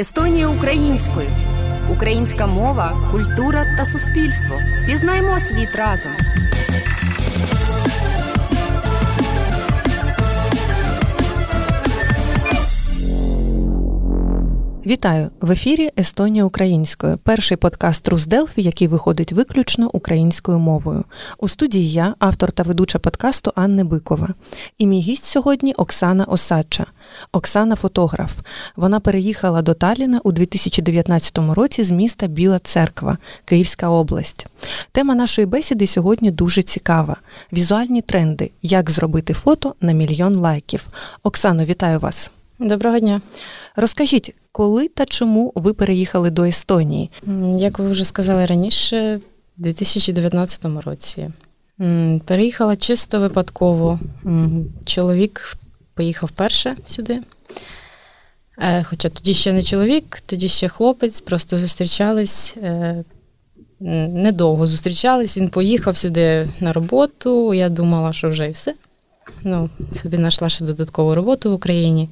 Естонія українською. Українська мова, культура та суспільство. Пізнаймо світ разом. Вітаю в ефірі Естонія українською. Перший подкаст Рус Делфі, який виходить виключно українською мовою. У студії я, автор та ведуча подкасту Анни Бикова. І мій гість сьогодні Оксана Осадча. Оксана фотограф. Вона переїхала до Таліна у 2019 році з міста Біла Церква, Київська область. Тема нашої бесіди сьогодні дуже цікава: візуальні тренди. Як зробити фото на мільйон лайків. Оксано, вітаю вас. Доброго дня. Розкажіть, коли та чому ви переїхали до Естонії? Як ви вже сказали раніше, у 2019 році. Переїхала чисто випадково. Чоловік поїхав перше сюди. Е, хоча тоді ще не чоловік, тоді ще хлопець, просто зустрічались. Е, недовго зустрічались, він поїхав сюди на роботу. Я думала, що вже і все. Ну, Собі знайшла ще додаткову роботу в Україні.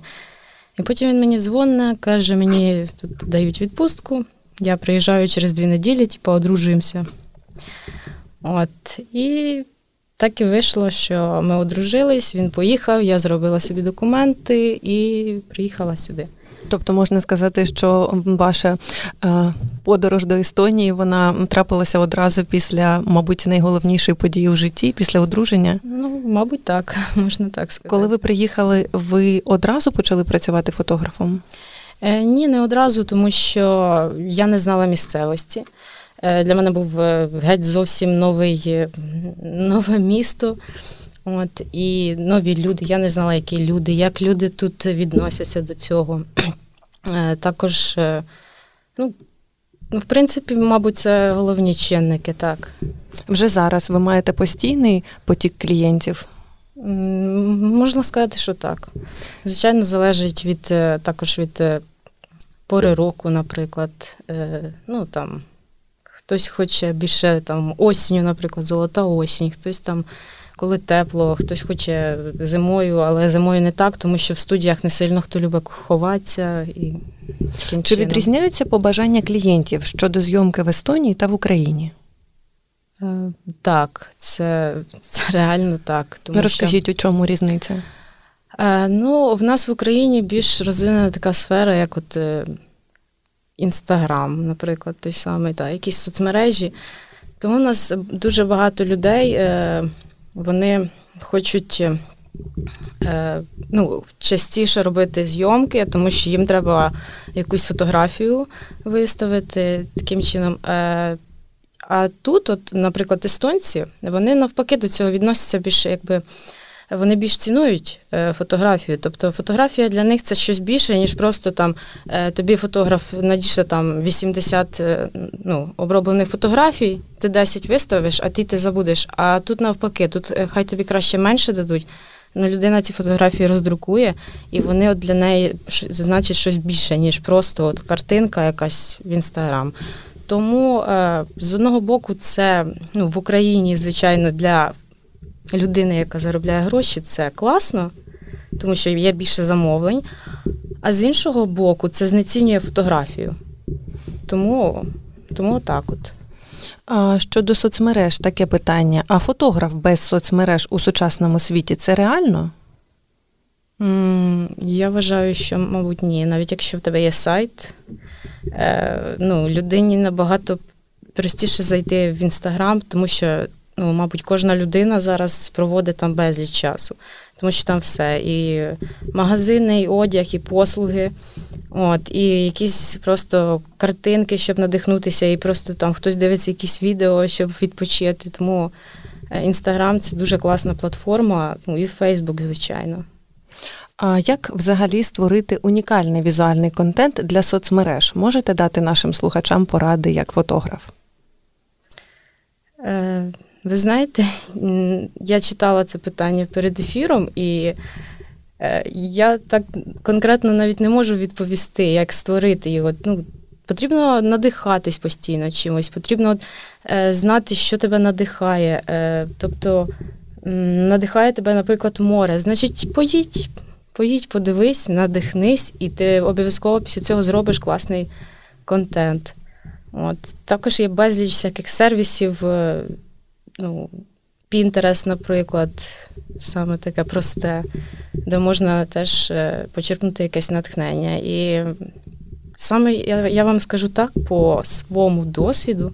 І потім він мені дзвонить, каже, мені тут дають відпустку. Я приїжджаю через дві неділі, типу, одружуємося. От. І так і вийшло, що ми одружились, він поїхав, я зробила собі документи і приїхала сюди. Тобто можна сказати, що ваша е, подорож до Естонії вона трапилася одразу після, мабуть, найголовнішої події в житті, після одруження? Ну, мабуть, так, можна так сказати. Коли ви приїхали, ви одразу почали працювати фотографом? Е, Ні, не одразу, тому що я не знала місцевості. Е, Для мене був е, геть зовсім новий, е, нове місто. От, І нові люди. Я не знала, які люди, як люди тут відносяться до цього. Е, також, е, ну, в принципі, мабуть, це головні чинники, так. Вже зараз ви маєте постійний потік клієнтів? Можна сказати, що так. Звичайно, залежить від е, також від пори року, наприклад. Ну, там, Хтось хоче більше там осінню, наприклад, золота осінь, хтось там коли тепло, хтось хоче зимою, але зимою не так, тому що в студіях не сильно хто любить ховатися. І таким Чи чином. відрізняються побажання клієнтів щодо зйомки в Естонії та в Україні? Е, так, це це реально так. Тому Розкажіть, що... у чому різниця? Е, ну, в нас в Україні більш розвинена така сфера, як от Інстаграм, наприклад, той самий, та, якісь соцмережі. Тому у нас дуже багато людей. Е, вони хочуть е, ну, частіше робити зйомки, тому що їм треба якусь фотографію виставити таким чином. Е, а тут, от, наприклад, естонці, вони навпаки до цього відносяться більше якби вони більш цінують е, фотографію. Тобто фотографія для них це щось більше, ніж просто там е, тобі фотограф надійшли там 80 е, ну, оброблених фотографій, ти 10 виставиш, а ти ти забудеш. А тут навпаки, тут хай тобі краще менше дадуть. Ну, людина ці фотографії роздрукує, і вони от для неї значать щось більше, ніж просто от картинка якась в інстаграм. Тому з одного боку, це ну, в Україні, звичайно, для людина, яка заробляє гроші, це класно, тому що є більше замовлень. А з іншого боку, це знецінює фотографію. Тому, тому так от. А Щодо соцмереж, таке питання: а фотограф без соцмереж у сучасному світі це реально? Я вважаю, що, мабуть, ні. Навіть якщо в тебе є сайт, е, ну, людині набагато простіше зайти в інстаграм, тому що ну, мабуть, кожна людина зараз проводить там безліч часу, тому що там все. І магазини, і одяг, і послуги, от, і якісь просто картинки, щоб надихнутися, і просто там хтось дивиться якісь відео, щоб відпочити. Тому інстаграм це дуже класна платформа, ну і Фейсбук, звичайно. А як взагалі створити унікальний візуальний контент для соцмереж? Можете дати нашим слухачам поради як фотограф? Е, ви знаєте, я читала це питання перед ефіром, і е, я так конкретно навіть не можу відповісти, як створити його. Ну, Потрібно надихатись постійно чимось, потрібно е, знати, що тебе надихає. Е, тобто надихає тебе, наприклад, море. Значить, поїдь поїдь, подивись, надихнись, і ти обов'язково після цього зробиш класний контент. От. Також є безліч всяких сервісів, ну, Pinterest, наприклад, саме таке просте, де можна теж е, почерпнути якесь натхнення. І саме я, я вам скажу так по своєму досвіду,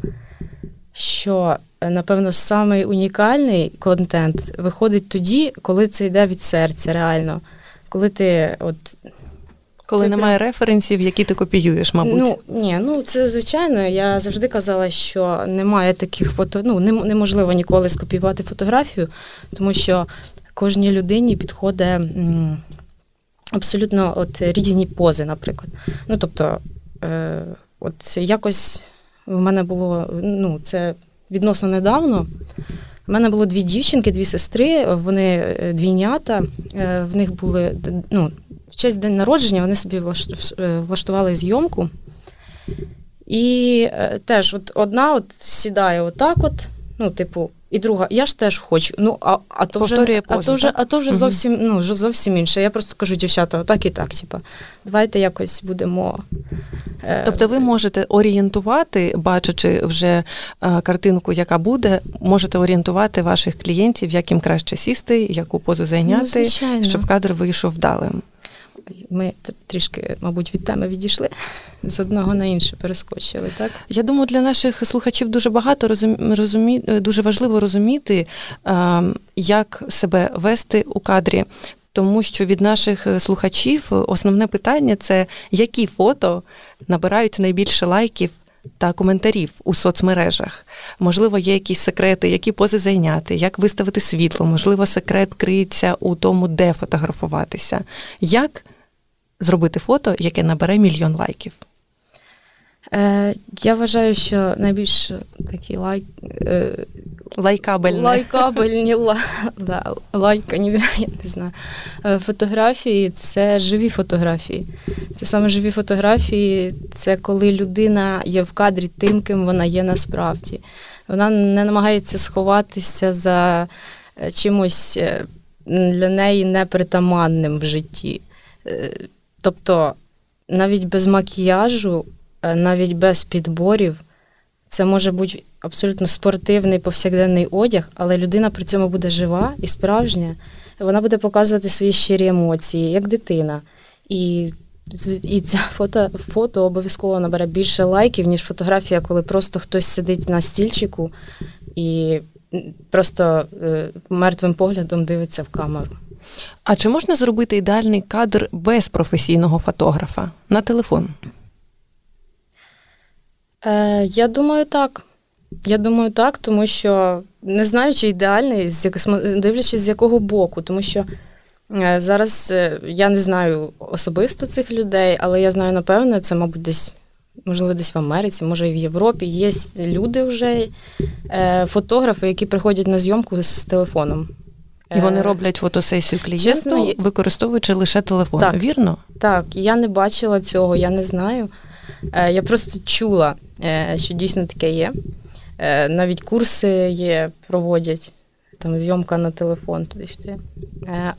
що, е, напевно, самий унікальний контент виходить тоді, коли це йде від серця, реально. Коли ти от коли немає референсів, які ти копіюєш, мабуть. Ну ні, ну це звичайно. Я завжди казала, що немає таких фото. Ну неможливо ніколи скопіювати фотографію, тому що кожній людині підходить абсолютно от різні пози, наприклад. Ну тобто, е, от якось в мене було ну це відносно недавно. У мене було дві дівчинки, дві сестри, вони е, двійнята, е, в них були ну, в честь день народження вони собі е, влаштували зйомку. І е, теж от одна от сідає отак, от, ну, типу, і друга, я ж теж хочу. Ну, а а то вже позу, а то вже, а то вже угу. зовсім ну, зовсім інше. Я просто кажу, дівчата, отак і так, типа, давайте якось будемо. Е... Тобто ви можете орієнтувати, бачачи вже е, картинку, яка буде, можете орієнтувати ваших клієнтів, як їм краще сісти, яку позу зайняти, ну, щоб кадр вийшов вдалим ми трішки, мабуть, від теми відійшли з одного на інше перескочили. Так я думаю, для наших слухачів дуже багато розумі... дуже важливо розуміти, як себе вести у кадрі. Тому що від наших слухачів основне питання це які фото набирають найбільше лайків та коментарів у соцмережах. Можливо, є якісь секрети, які пози зайняти, як виставити світло, можливо, секрет криється у тому, де фотографуватися. Як зробити фото, яке набере мільйон лайків? Е, Я вважаю, що найбільш такі лайк. Е, Лайкабельні. Лайкабельні да, лайкані, я не знаю. Е, фотографії це живі фотографії. Це саме живі фотографії, це коли людина є в кадрі тим, ким вона є насправді. Вона не намагається сховатися за е, чимось е, для неї непритаманним в житті. Тобто навіть без макіяжу, е, навіть без підборів, це може бути абсолютно спортивний повсякденний одяг, але людина при цьому буде жива і справжня. Вона буде показувати свої щирі емоції, як дитина. І і це фото фото обов'язково набере більше лайків, ніж фотографія, коли просто хтось сидить на стільчику і просто е, мертвим поглядом дивиться в камеру. А чи можна зробити ідеальний кадр без професійного фотографа на телефон? Е, Я думаю, так. Я думаю, так, тому що не знаю, чи ідеальний, дивлячись, з якого боку, тому що е, зараз е, я не знаю особисто цих людей, але я знаю, напевне, це, мабуть, десь, можливо, десь в Америці, може і в Європі. Є люди вже, е, фотографи, які приходять на зйомку з телефоном. І вони е, роблять фотосесію клієнту, Чесно, використовуючи лише телефон. Так, Вірно? Так, я не бачила цього, я не знаю. Е, я просто чула, е, що дійсно таке є. Навіть курси є, проводять, там зйомка на телефон туди сюди.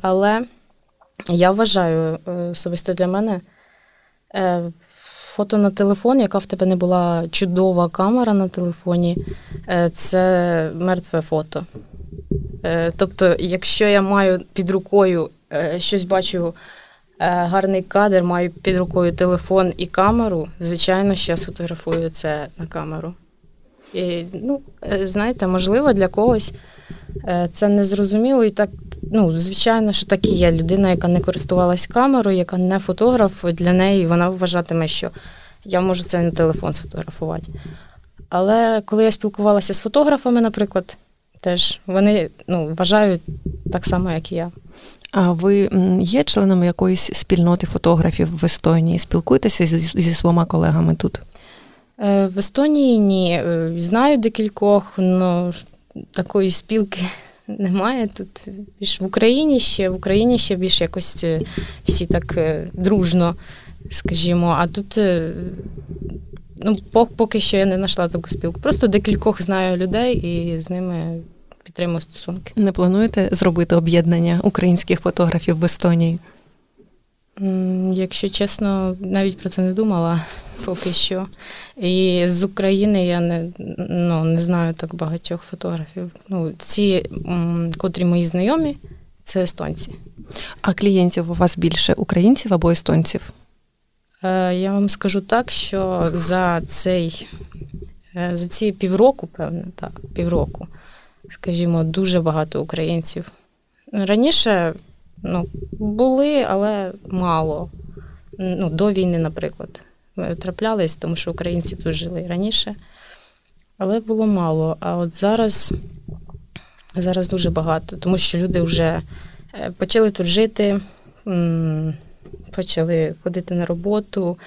Але я вважаю особисто для мене фото на телефон, яка в тебе не була чудова камера на телефоні, це мертве фото. Е, тобто, якщо я маю під рукою е, щось бачу, е, гарний кадр, маю під рукою телефон і камеру, звичайно, що я сфотографую це на камеру. І, ну, знаєте, можливо, для когось це не зрозуміло. І так, ну, звичайно, що так і є. Людина, яка не користувалась камерою, яка не фотограф, для неї вона вважатиме, що я можу це на телефон сфотографувати. Але коли я спілкувалася з фотографами, наприклад, теж вони ну, вважають так само, як і я. А ви є членом якоїсь спільноти фотографів в Естонії? Спілкуєтеся зі, зі своїми колегами тут? Е, в Естонії ні. Е, знаю декількох, але такої спілки немає. Тут більш в Україні ще в Україні ще більш якось е, всі так дружно, скажімо, а тут. Ну, поки що я не знайшла таку спілку. Просто декількох знаю людей і з ними підтримую стосунки. Не плануєте зробити об'єднання українських фотографів в Естонії? Якщо чесно, навіть про це не думала поки що. І з України я не ну, не знаю так багатьох фотографів. Ну, Ці, котрі мої знайомі, це естонці. А клієнтів у вас більше українців або естонців? Е, я вам скажу так, що за цей е, за ці півроку, певно, так, півроку, скажімо, дуже багато українців. Раніше ну, були, але мало. Ну, До війни, наприклад, траплялись, тому що українці тут жили раніше, але було мало. А от зараз, зараз дуже багато, тому що люди вже е, почали тут жити почали ходити на роботу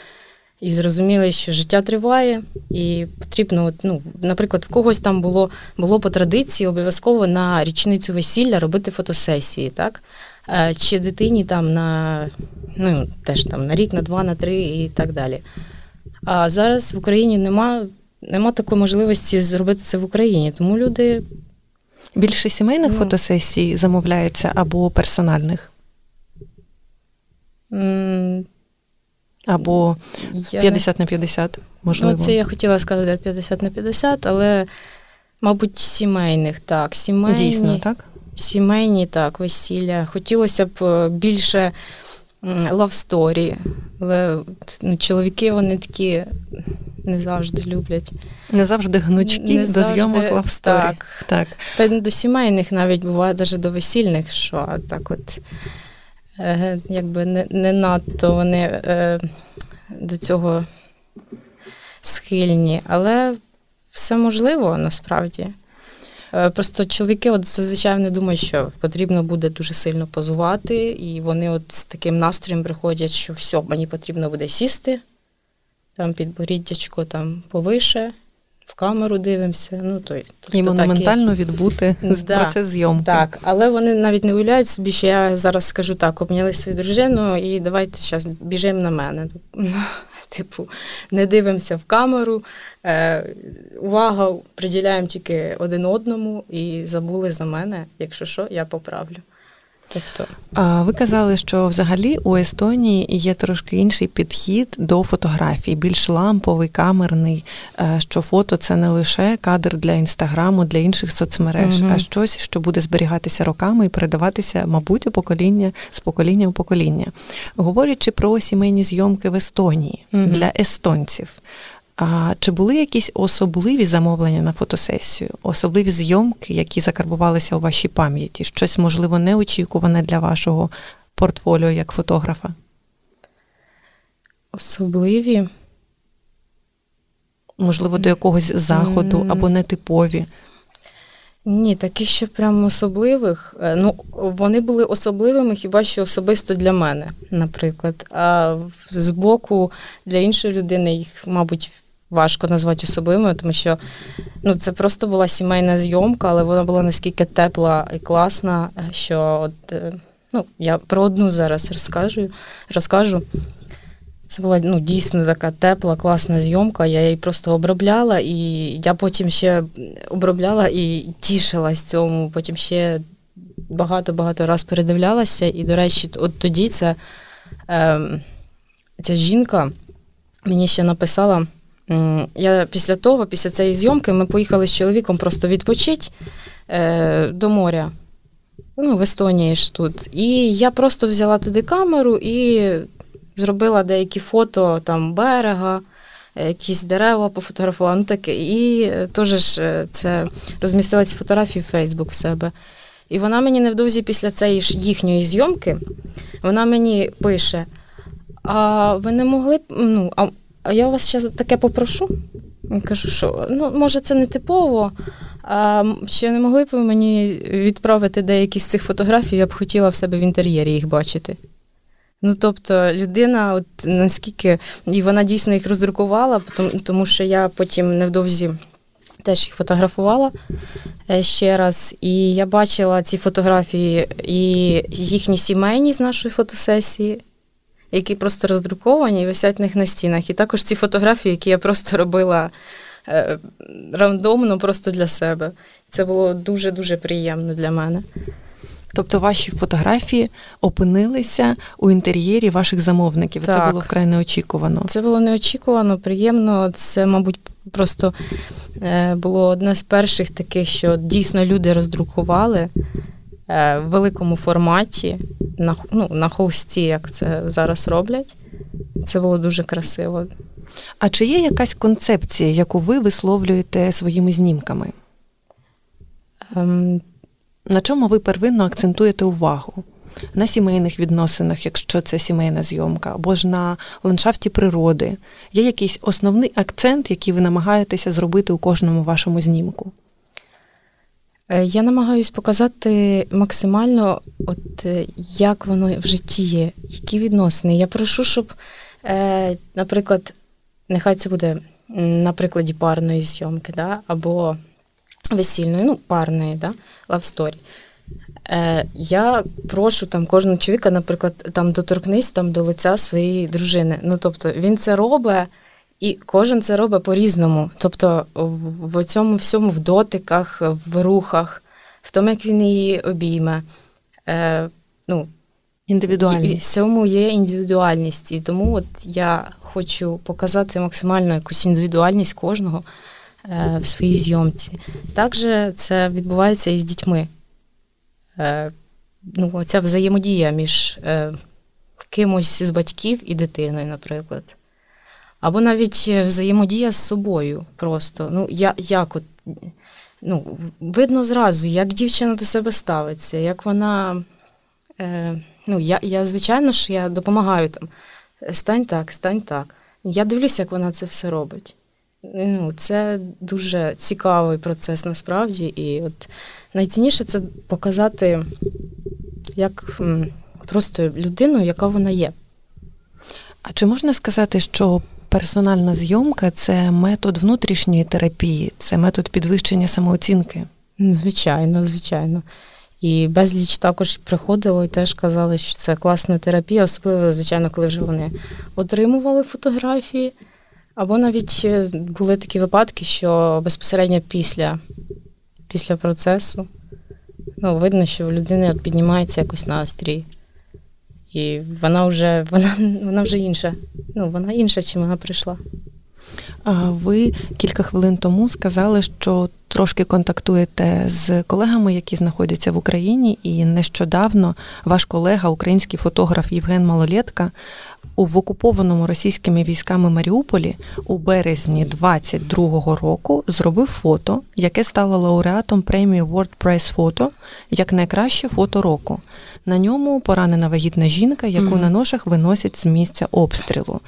і зрозуміли, що життя триває, і потрібно, ну, наприклад, в когось там було було по традиції обов'язково на річницю весілля робити фотосесії, так? Е, чи дитині там на ну, теж там на рік, на два, на три і так далі. А зараз в Україні нема, нема такої можливості зробити це в Україні, тому люди. Більше сімейних ну, фотосесій замовляється або персональних? Або 50 на 50, можливо. Ну, це я хотіла сказати 50 на 50, але, мабуть, сімейних, так. Сімейні, Дійсно, так? Сімейні, так, весілля. Хотілося б е, більше love story, але ну, чоловіки вони такі не завжди люблять. Не завжди гнучки не завжди до зйомок лавсторі. Так. так. Та до сімейних навіть буває, навіть до весільних, що так от. Якби не не надто вони е, до цього схильні, але все можливо насправді. Е, просто чоловіки от зазвичай не думають, що потрібно буде дуже сильно позувати, і вони от з таким настроєм приходять, що все, мені потрібно буде сісти, там підборіддячко там повише, в камеру дивимося. Ну, то, тобто, І монументально так, відбути да, процес зйомки. Так, але вони навіть не уявляють собі, що я зараз скажу так, обняли свою дружину і давайте зараз біжимо на мене. Типу, не дивимося в камеру, е, увага приділяємо тільки один одному і забули за мене. Якщо що, я поправлю. Тобто, а ви казали, що взагалі у Естонії є трошки інший підхід до фотографій, більш ламповий, камерний. Е, що фото це не лише кадр для інстаграму, для інших соцмереж, угу. а щось, що буде зберігатися роками і передаватися, мабуть, у покоління з покоління у покоління. Говорячи про сімейні зйомки в Естонії угу. для естонців. А чи були якісь особливі замовлення на фотосесію, особливі зйомки, які закарбувалися у вашій пам'яті? Щось, можливо, неочікуване для вашого портфоліо як фотографа? Особливі? Можливо, до якогось заходу або нетипові? Ні, таких що прямо особливих. Е, ну, вони були особливими хіба що особисто для мене, наприклад. А з боку для іншої людини їх, мабуть, важко назвати особливою, тому що ну, це просто була сімейна зйомка, але вона була наскільки тепла і класна, що от, е, ну, я про одну зараз розкажу. розкажу. Це була ну, дійсно така тепла, класна зйомка. Я її просто обробляла, і я потім ще обробляла і тішилась цьому. Потім ще багато-багато раз передивлялася. І, до речі, от тоді ця, е, ця жінка мені ще написала. Я після того, після цієї зйомки, ми поїхали з чоловіком просто відпочити е, до моря. Ну, в Естонії ж тут. І я просто взяла туди камеру і зробила деякі фото там берега, якісь дерева пофотографувала. ну таке. І е, теж ж е, це розмістила ці фотографії в Фейсбук в себе. І вона мені невдовзі після цієї ж їхньої зйомки, вона мені пише: а ви не могли б. ну, а а я вас ще таке попрошу. Я кажу, що ну, може, це не типово. А ще не могли б ви мені відправити деякі з цих фотографій, я б хотіла в себе в інтер'єрі їх бачити. Ну, тобто, людина, от наскільки, і вона дійсно їх роздрукувала, тому що я потім невдовзі теж їх фотографувала е, ще раз. І я бачила ці фотографії і їхні сімейні з нашої фотосесії, які просто роздруковані і висять в них на стінах. І також ці фотографії, які я просто робила е, рандомно, просто для себе. Це було дуже-дуже приємно для мене. Тобто ваші фотографії опинилися у інтер'єрі ваших замовників. Так. Це було вкрай неочікувано. Це було неочікувано, приємно. Це, мабуть, просто е, було одне з перших таких, що дійсно люди роздрукували в великому форматі на ну, на холсті, як це зараз роблять. Це було дуже красиво. А чи є якась концепція, яку ви висловлюєте своїми знімками? Um... На чому ви первинно акцентуєте увагу? На сімейних відносинах, якщо це сімейна зйомка, або ж на ландшафті природи. Є якийсь основний акцент, який ви намагаєтеся зробити у кожному вашому знімку? Е, я намагаюсь показати максимально, от е, як воно в житті є, які відносини. Я прошу, щоб, е, наприклад, нехай це буде на прикладі парної зйомки, да, або весільної, ну, парної, да. Е, Я прошу там кожного чоловіка, наприклад, там доторкнись там до лиця своєї дружини. Ну, тобто, він це робить. І кожен це робить по-різному. Тобто в цьому всьому в дотиках, в рухах, в тому, як він її обійме. Е, ну, Індивідуальність. В цьому є індивідуальність. І тому от я хочу показати максимально якусь індивідуальність кожного е, в своїй зйомці. Також це відбувається і з дітьми. Е, ну, Ця взаємодія між е, кимось з батьків і дитиною, наприклад. Або навіть е, взаємодія з собою просто. Ну, я, як от, ну, Видно зразу, як дівчина до себе ставиться, як вона. Е, ну, Я, я звичайно ж, я допомагаю там. Стань так, стань так. Я дивлюся, як вона це все робить. Ну, Це дуже цікавий процес насправді. І от найцінніше це показати як просто людину, яка вона є. А чи можна сказати, що персональна зйомка це метод внутрішньої терапії, це метод підвищення самооцінки? Звичайно, звичайно. І безліч також приходило і теж казали, що це класна терапія, особливо, звичайно, коли вже вони отримували фотографії. Або навіть е, були такі випадки, що безпосередньо після після процесу ну, видно, що у людини от піднімається якось настрій. І вона вже вона, вона вже інша. Ну, Вона інша, чим вона прийшла. Ви кілька хвилин тому сказали, що трошки контактуєте з колегами, які знаходяться в Україні, і нещодавно ваш колега, український фотограф Євген Малолєтка, в окупованому російськими військами Маріуполі у березні 22-го року зробив фото, яке стало лауреатом премії World Press Photo як найкраще фото року. На ньому поранена вагітна жінка, яку mm-hmm. на ношах виносять з місця обстрілу.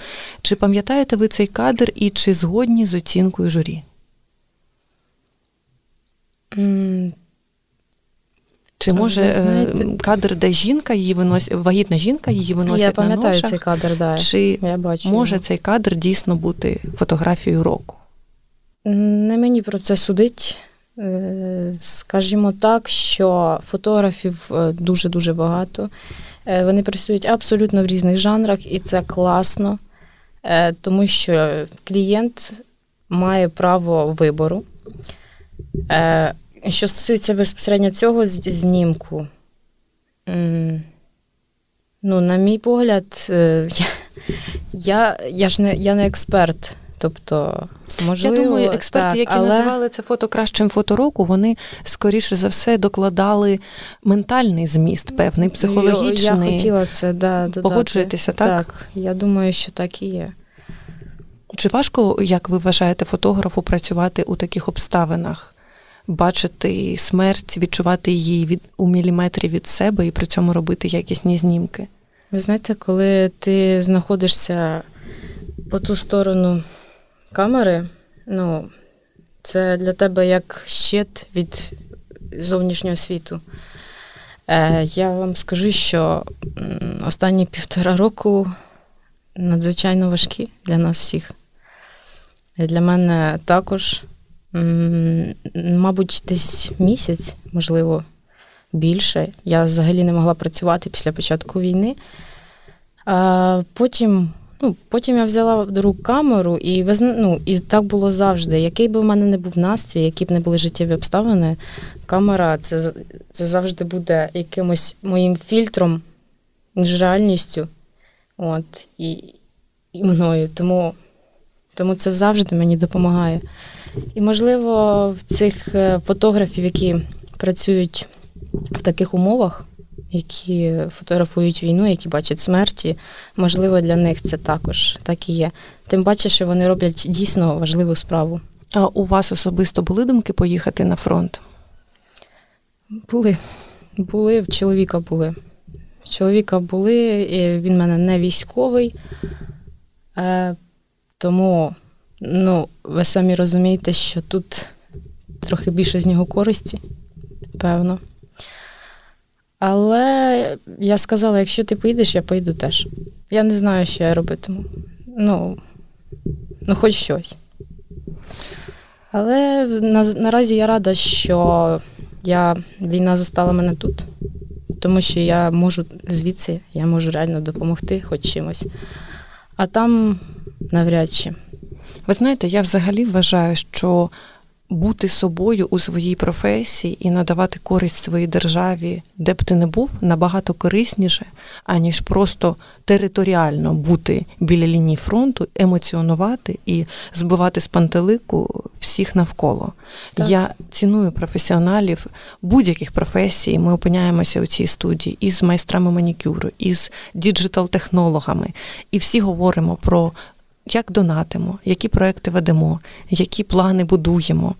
Чи пам'ятаєте ви цей кадр і чи згодні з оцінкою журі? Чи може е, знаєте... кадр, де жінка її виносить, вагітна жінка її виносить Я пам'ятаю на ношах, цей кадр, да. Чи Я бачу може цей кадр дійсно бути фотографією року? Не мені про це судить. Е, скажімо так, що фотографів е, дуже-дуже багато. Е, вони працюють абсолютно в різних жанрах, і це класно, тому що клієнт має право вибору. Що стосується безпосередньо цього знімку, ну, на мій погляд, я я, ж не я не експерт Тобто, можливо, я думаю, експерти, так, які але... називали це фото кращим фото року, вони скоріше за все докладали ментальний зміст, певний психологічний. Я хотіла це да, додати. Погоджуєтеся, так? Так, я думаю, що так і є. Чи важко, як ви вважаєте, фотографу працювати у таких обставинах? Бачити смерть, відчувати її від у міліметрі від себе і при цьому робити якісні знімки? Ви знаєте, коли ти знаходишся по ту сторону камери, ну, це для тебе як щит від зовнішнього світу. Е, Я вам скажу, що останні півтора року надзвичайно важкі для нас всіх. Для мене також, мабуть, десь місяць, можливо, більше. Я взагалі не могла працювати після початку війни. А Потім Ну, Потім я взяла в рук камеру, і ну, і так було завжди. Який би в мене не був настрій, які б не були життєві обставини, камера це це завжди буде якимось моїм фільтром між реальністю от, і і мною. Тому, Тому це завжди мені допомагає. І, можливо, в цих е, фотографів, які працюють в таких умовах, які фотографують війну, які бачать смерті, можливо, для них це також так і є. Тим паче, що вони роблять дійсно важливу справу. А у вас особисто були думки поїхати на фронт? Були. Були, в чоловіка були. В чоловіка були, він в мене не військовий, е, тому ну, ви самі розумієте, що тут трохи більше з нього користі, певно. Але я сказала: якщо ти поїдеш, я поїду теж. Я не знаю, що я робитиму. Ну, ну хоч щось. Але на, наразі я рада, що я, війна застала мене тут, тому що я можу звідси, я можу реально допомогти хоч чимось. А там навряд чи. Ви знаєте, я взагалі вважаю, що бути собою у своїй професії і надавати користь своїй державі, де б ти не був, набагато корисніше, аніж просто територіально бути біля лінії фронту, емоціонувати і збивати з пантелику всіх навколо. Так. Я ціную професіоналів будь-яких професій. Ми опиняємося у цій студії із майстрами манікюру, із діджитал-технологами, і всі говоримо про як донатимо, які проекти ведемо, які плани будуємо,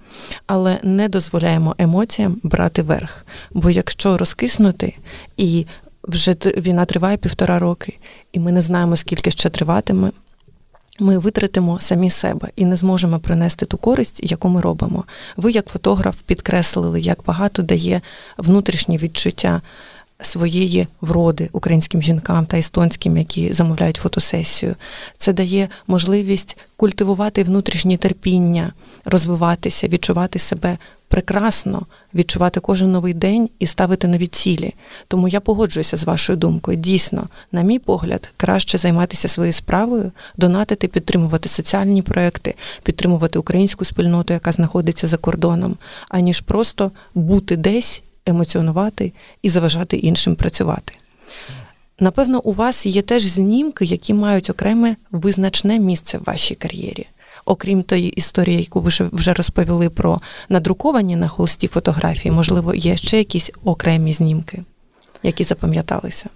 але не дозволяємо емоціям брати верх. Бо якщо розкиснути і вже війна триває півтора роки, і ми не знаємо, скільки ще триватиме. Ми витратимо самі себе і не зможемо принести ту користь, яку ми робимо. Ви, як фотограф, підкреслили, як багато дає внутрішнє відчуття своєї вроди українським жінкам та естонським, які замовляють фотосесію. Це дає можливість культивувати внутрішнє терпіння, розвиватися, відчувати себе прекрасно, відчувати кожен новий день і ставити нові цілі. Тому я погоджуюся з вашою думкою. Дійсно, на мій погляд, краще займатися своєю справою, донатити, підтримувати соціальні проекти, підтримувати українську спільноту, яка знаходиться за кордоном, аніж просто бути десь емоціонувати і заважати іншим працювати. Напевно, у вас є теж знімки, які мають окреме визначне місце в вашій кар'єрі. Окрім тої історії, яку ви вже розповіли про надруковані на холсті фотографії, можливо, є ще якісь окремі знімки, які запам'яталися.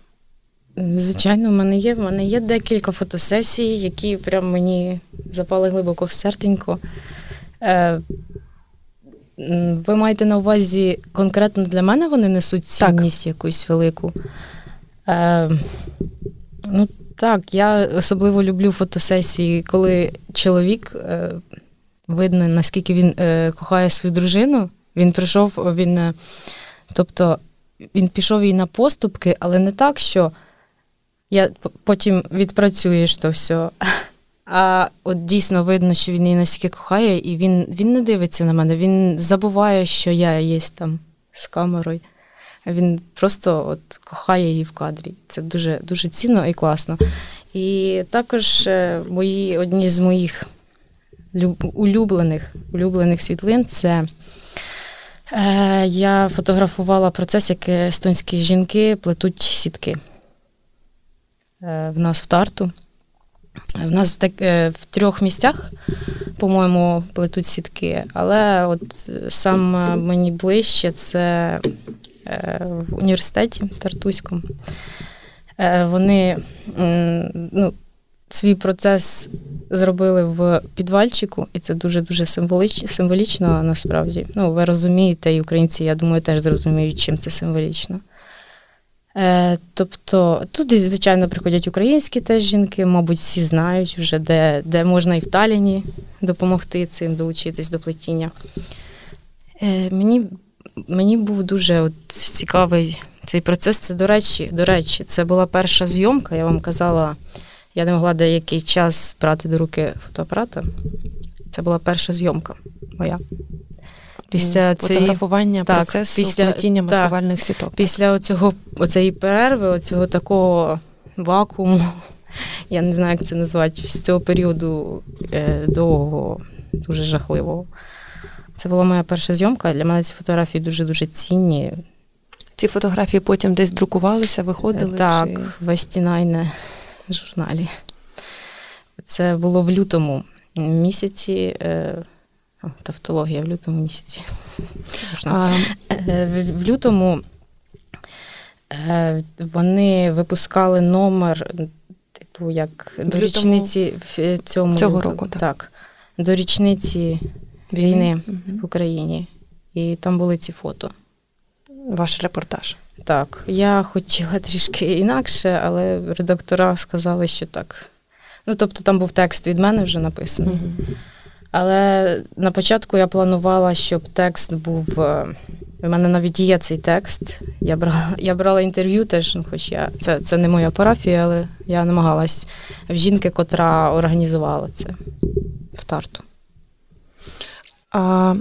Звичайно, в мене є. В мене є декілька фотосесій, які прям мені запали глибоко в серденько. Ви маєте на увазі конкретно для мене вони несуть цінність так. якусь велику? Е, Ну так, я особливо люблю фотосесії, коли чоловік е, видно, наскільки він е, кохає свою дружину. Він прийшов, він, е, тобто він пішов їй на поступки, але не так, що я потім відпрацюєш то все. А от дійсно видно, що він її настільки кохає, і він він не дивиться на мене, він забуває, що я є там з камерою. Він просто от кохає її в кадрі. Це дуже дуже цінно і класно. І також е, мої, одні з моїх улюблених улюблених світлин це е, я фотографувала процес, як естонські жінки плетуть сітки е, в нас в тарту. В нас так, е, в трьох місцях, по-моєму, плетуть сітки, але от сам мені ближче це е, в університеті Тартуському. Е, вони ну, свій процес зробили в підвальчику, і це дуже-дуже символічно, символічно насправді. Ну, ви розумієте, і українці, я думаю, теж зрозуміють, чим це символічно. Е, тобто туди, звичайно, приходять українські теж жінки, мабуть, всі знають вже, де де можна і в Таліні допомогти цим, долучитись до плетіння. Е, мені мені був дуже от цікавий цей процес. Це, до речі, до речі, це була перша зйомка, я вам казала, я не могла деякий час брати до руки фотоапарата. Це була перша зйомка моя. Після фотографування так, процесу після, плетіння маскувальних сіток. Після оцього, оцеї перерви, оцього такого вакууму, Я не знаю, як це назвати з цього періоду е, довгого, дуже жахливого. Це була моя перша зйомка. Для мене ці фотографії дуже-дуже цінні. Ці фотографії потім десь друкувалися, виходили? Так, чи... в Естінайне журналі. Це було в лютому місяці. Е, тавтологія в лютому місяці. А... Е, в лютому е, вони випускали номер, типу, як до річниці в цьому цього року. Так. так. До річниці війни угу. в Україні. І там були ці фото. Ваш репортаж. Так. Я хотіла трішки інакше, але редактора сказали, що так. Ну, тобто, там був текст від мене вже написаний. Угу. Але на початку я планувала, щоб текст був. Е, у мене навіть є цей текст. Я брала я брала інтерв'ю теж, ну, хоч я це це не моя парафія, але я намагалась в жінки, котра організувала це в тарту. А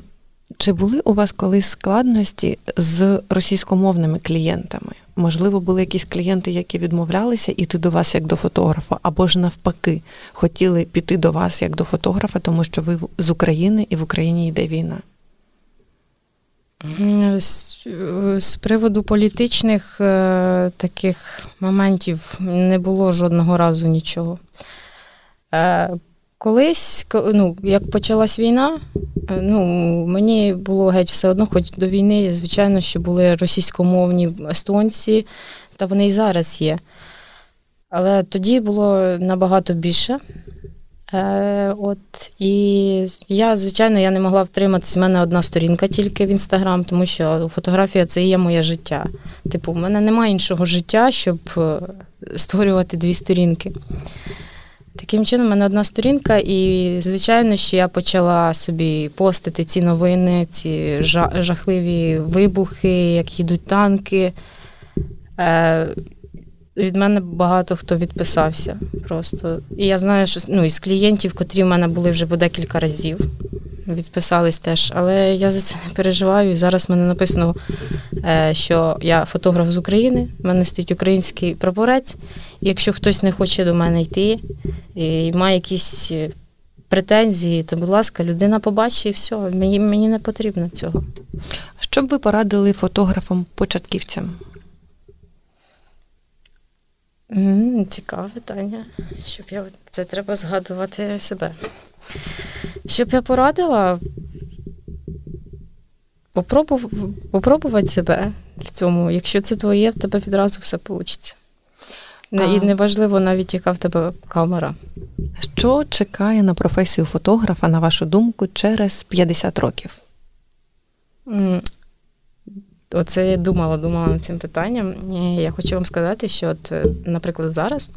чи були у вас колись складності з російськомовними клієнтами? Можливо, були якісь клієнти, які відмовлялися йти до вас як до фотографа, або ж навпаки, хотіли піти до вас як до фотографа, тому що ви з України і в Україні йде війна? З, з приводу політичних е, таких моментів не було жодного разу нічого. Е, Колись, ну, як почалась війна, е, ну, мені було геть все одно, хоч до війни, звичайно, що були російськомовні естонці, та вони і зараз є. Але тоді було набагато більше. Е, от, І я, звичайно, я не могла втриматися. У мене одна сторінка тільки в інстаграм, тому що фотографія це є моє життя. Типу, в мене немає іншого життя, щоб е, створювати дві сторінки. Таким чином, в мене одна сторінка, і, звичайно, що я почала собі постити ці новини, ці жахливі вибухи, як їдуть танки. Е, Від мене багато хто відписався просто. І я знаю, що ну, із клієнтів, котрі в мене були вже по декілька разів відписались теж. Але я за це не переживаю. І зараз в мене написано, е, що я фотограф з України, в мене стоїть український прапорець. Якщо хтось не хоче до мене йти і має якісь е, претензії, то, будь ласка, людина побачить і все. Мені, Мені не потрібно цього. Що б ви порадили фотографам-початківцям? Цікаве питання. Щоб я це треба згадувати себе. Щоб я порадила попробув, попробувати себе в цьому. Якщо це твоє, в тебе відразу все вийде. А... І неважливо навіть, яка в тебе камера. Що чекає на професію фотографа, на вашу думку, через 50 років? Оце я думала, думала над цим питанням. І я хочу вам сказати, що, от, е, наприклад, зараз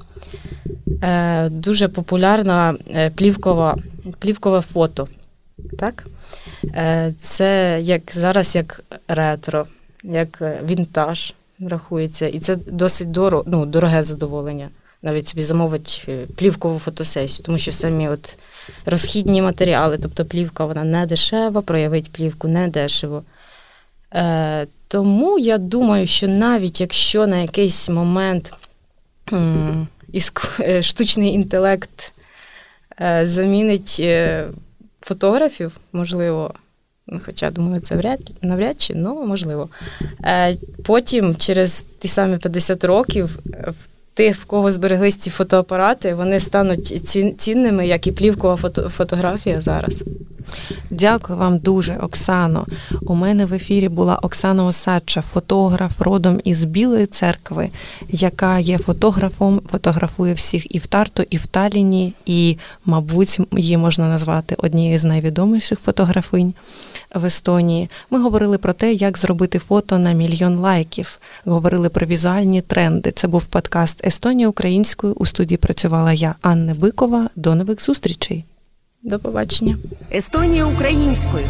е, дуже популярна е, плівкова, плівкове фото. Так? Е, Це як зараз як ретро, як е, вінтаж рахується. І це досить дорого, ну, дороге задоволення. Навіть собі замовить е, плівкову фотосесію, тому що самі от розхідні матеріали, тобто плівка вона не дешева, проявить плівку не дешево. Е, Тому я думаю, що навіть якщо на якийсь момент е, штучний інтелект е, замінить е, фотографів, можливо. Хоча, думаю, це вряд, навряд чи, ну можливо. Е, потім, через ті самі 50 років, в тих, в кого збереглись ці фотоапарати, вони стануть цінними, як і плівкова фото, фотографія зараз. Дякую вам дуже, Оксано. У мене в ефірі була Оксана Осадча, фотограф родом із Білої церкви, яка є фотографом, фотографує всіх і в Тарту, і в Таліні, і, мабуть, її можна назвати однією з найвідоміших фотографинь в Естонії. Ми говорили про те, як зробити фото на мільйон лайків. Говорили про візуальні тренди. Це був подкаст Естонія українською. У студії працювала я, Анна Бикова. До нових зустрічей. До побачення. Естонія українською.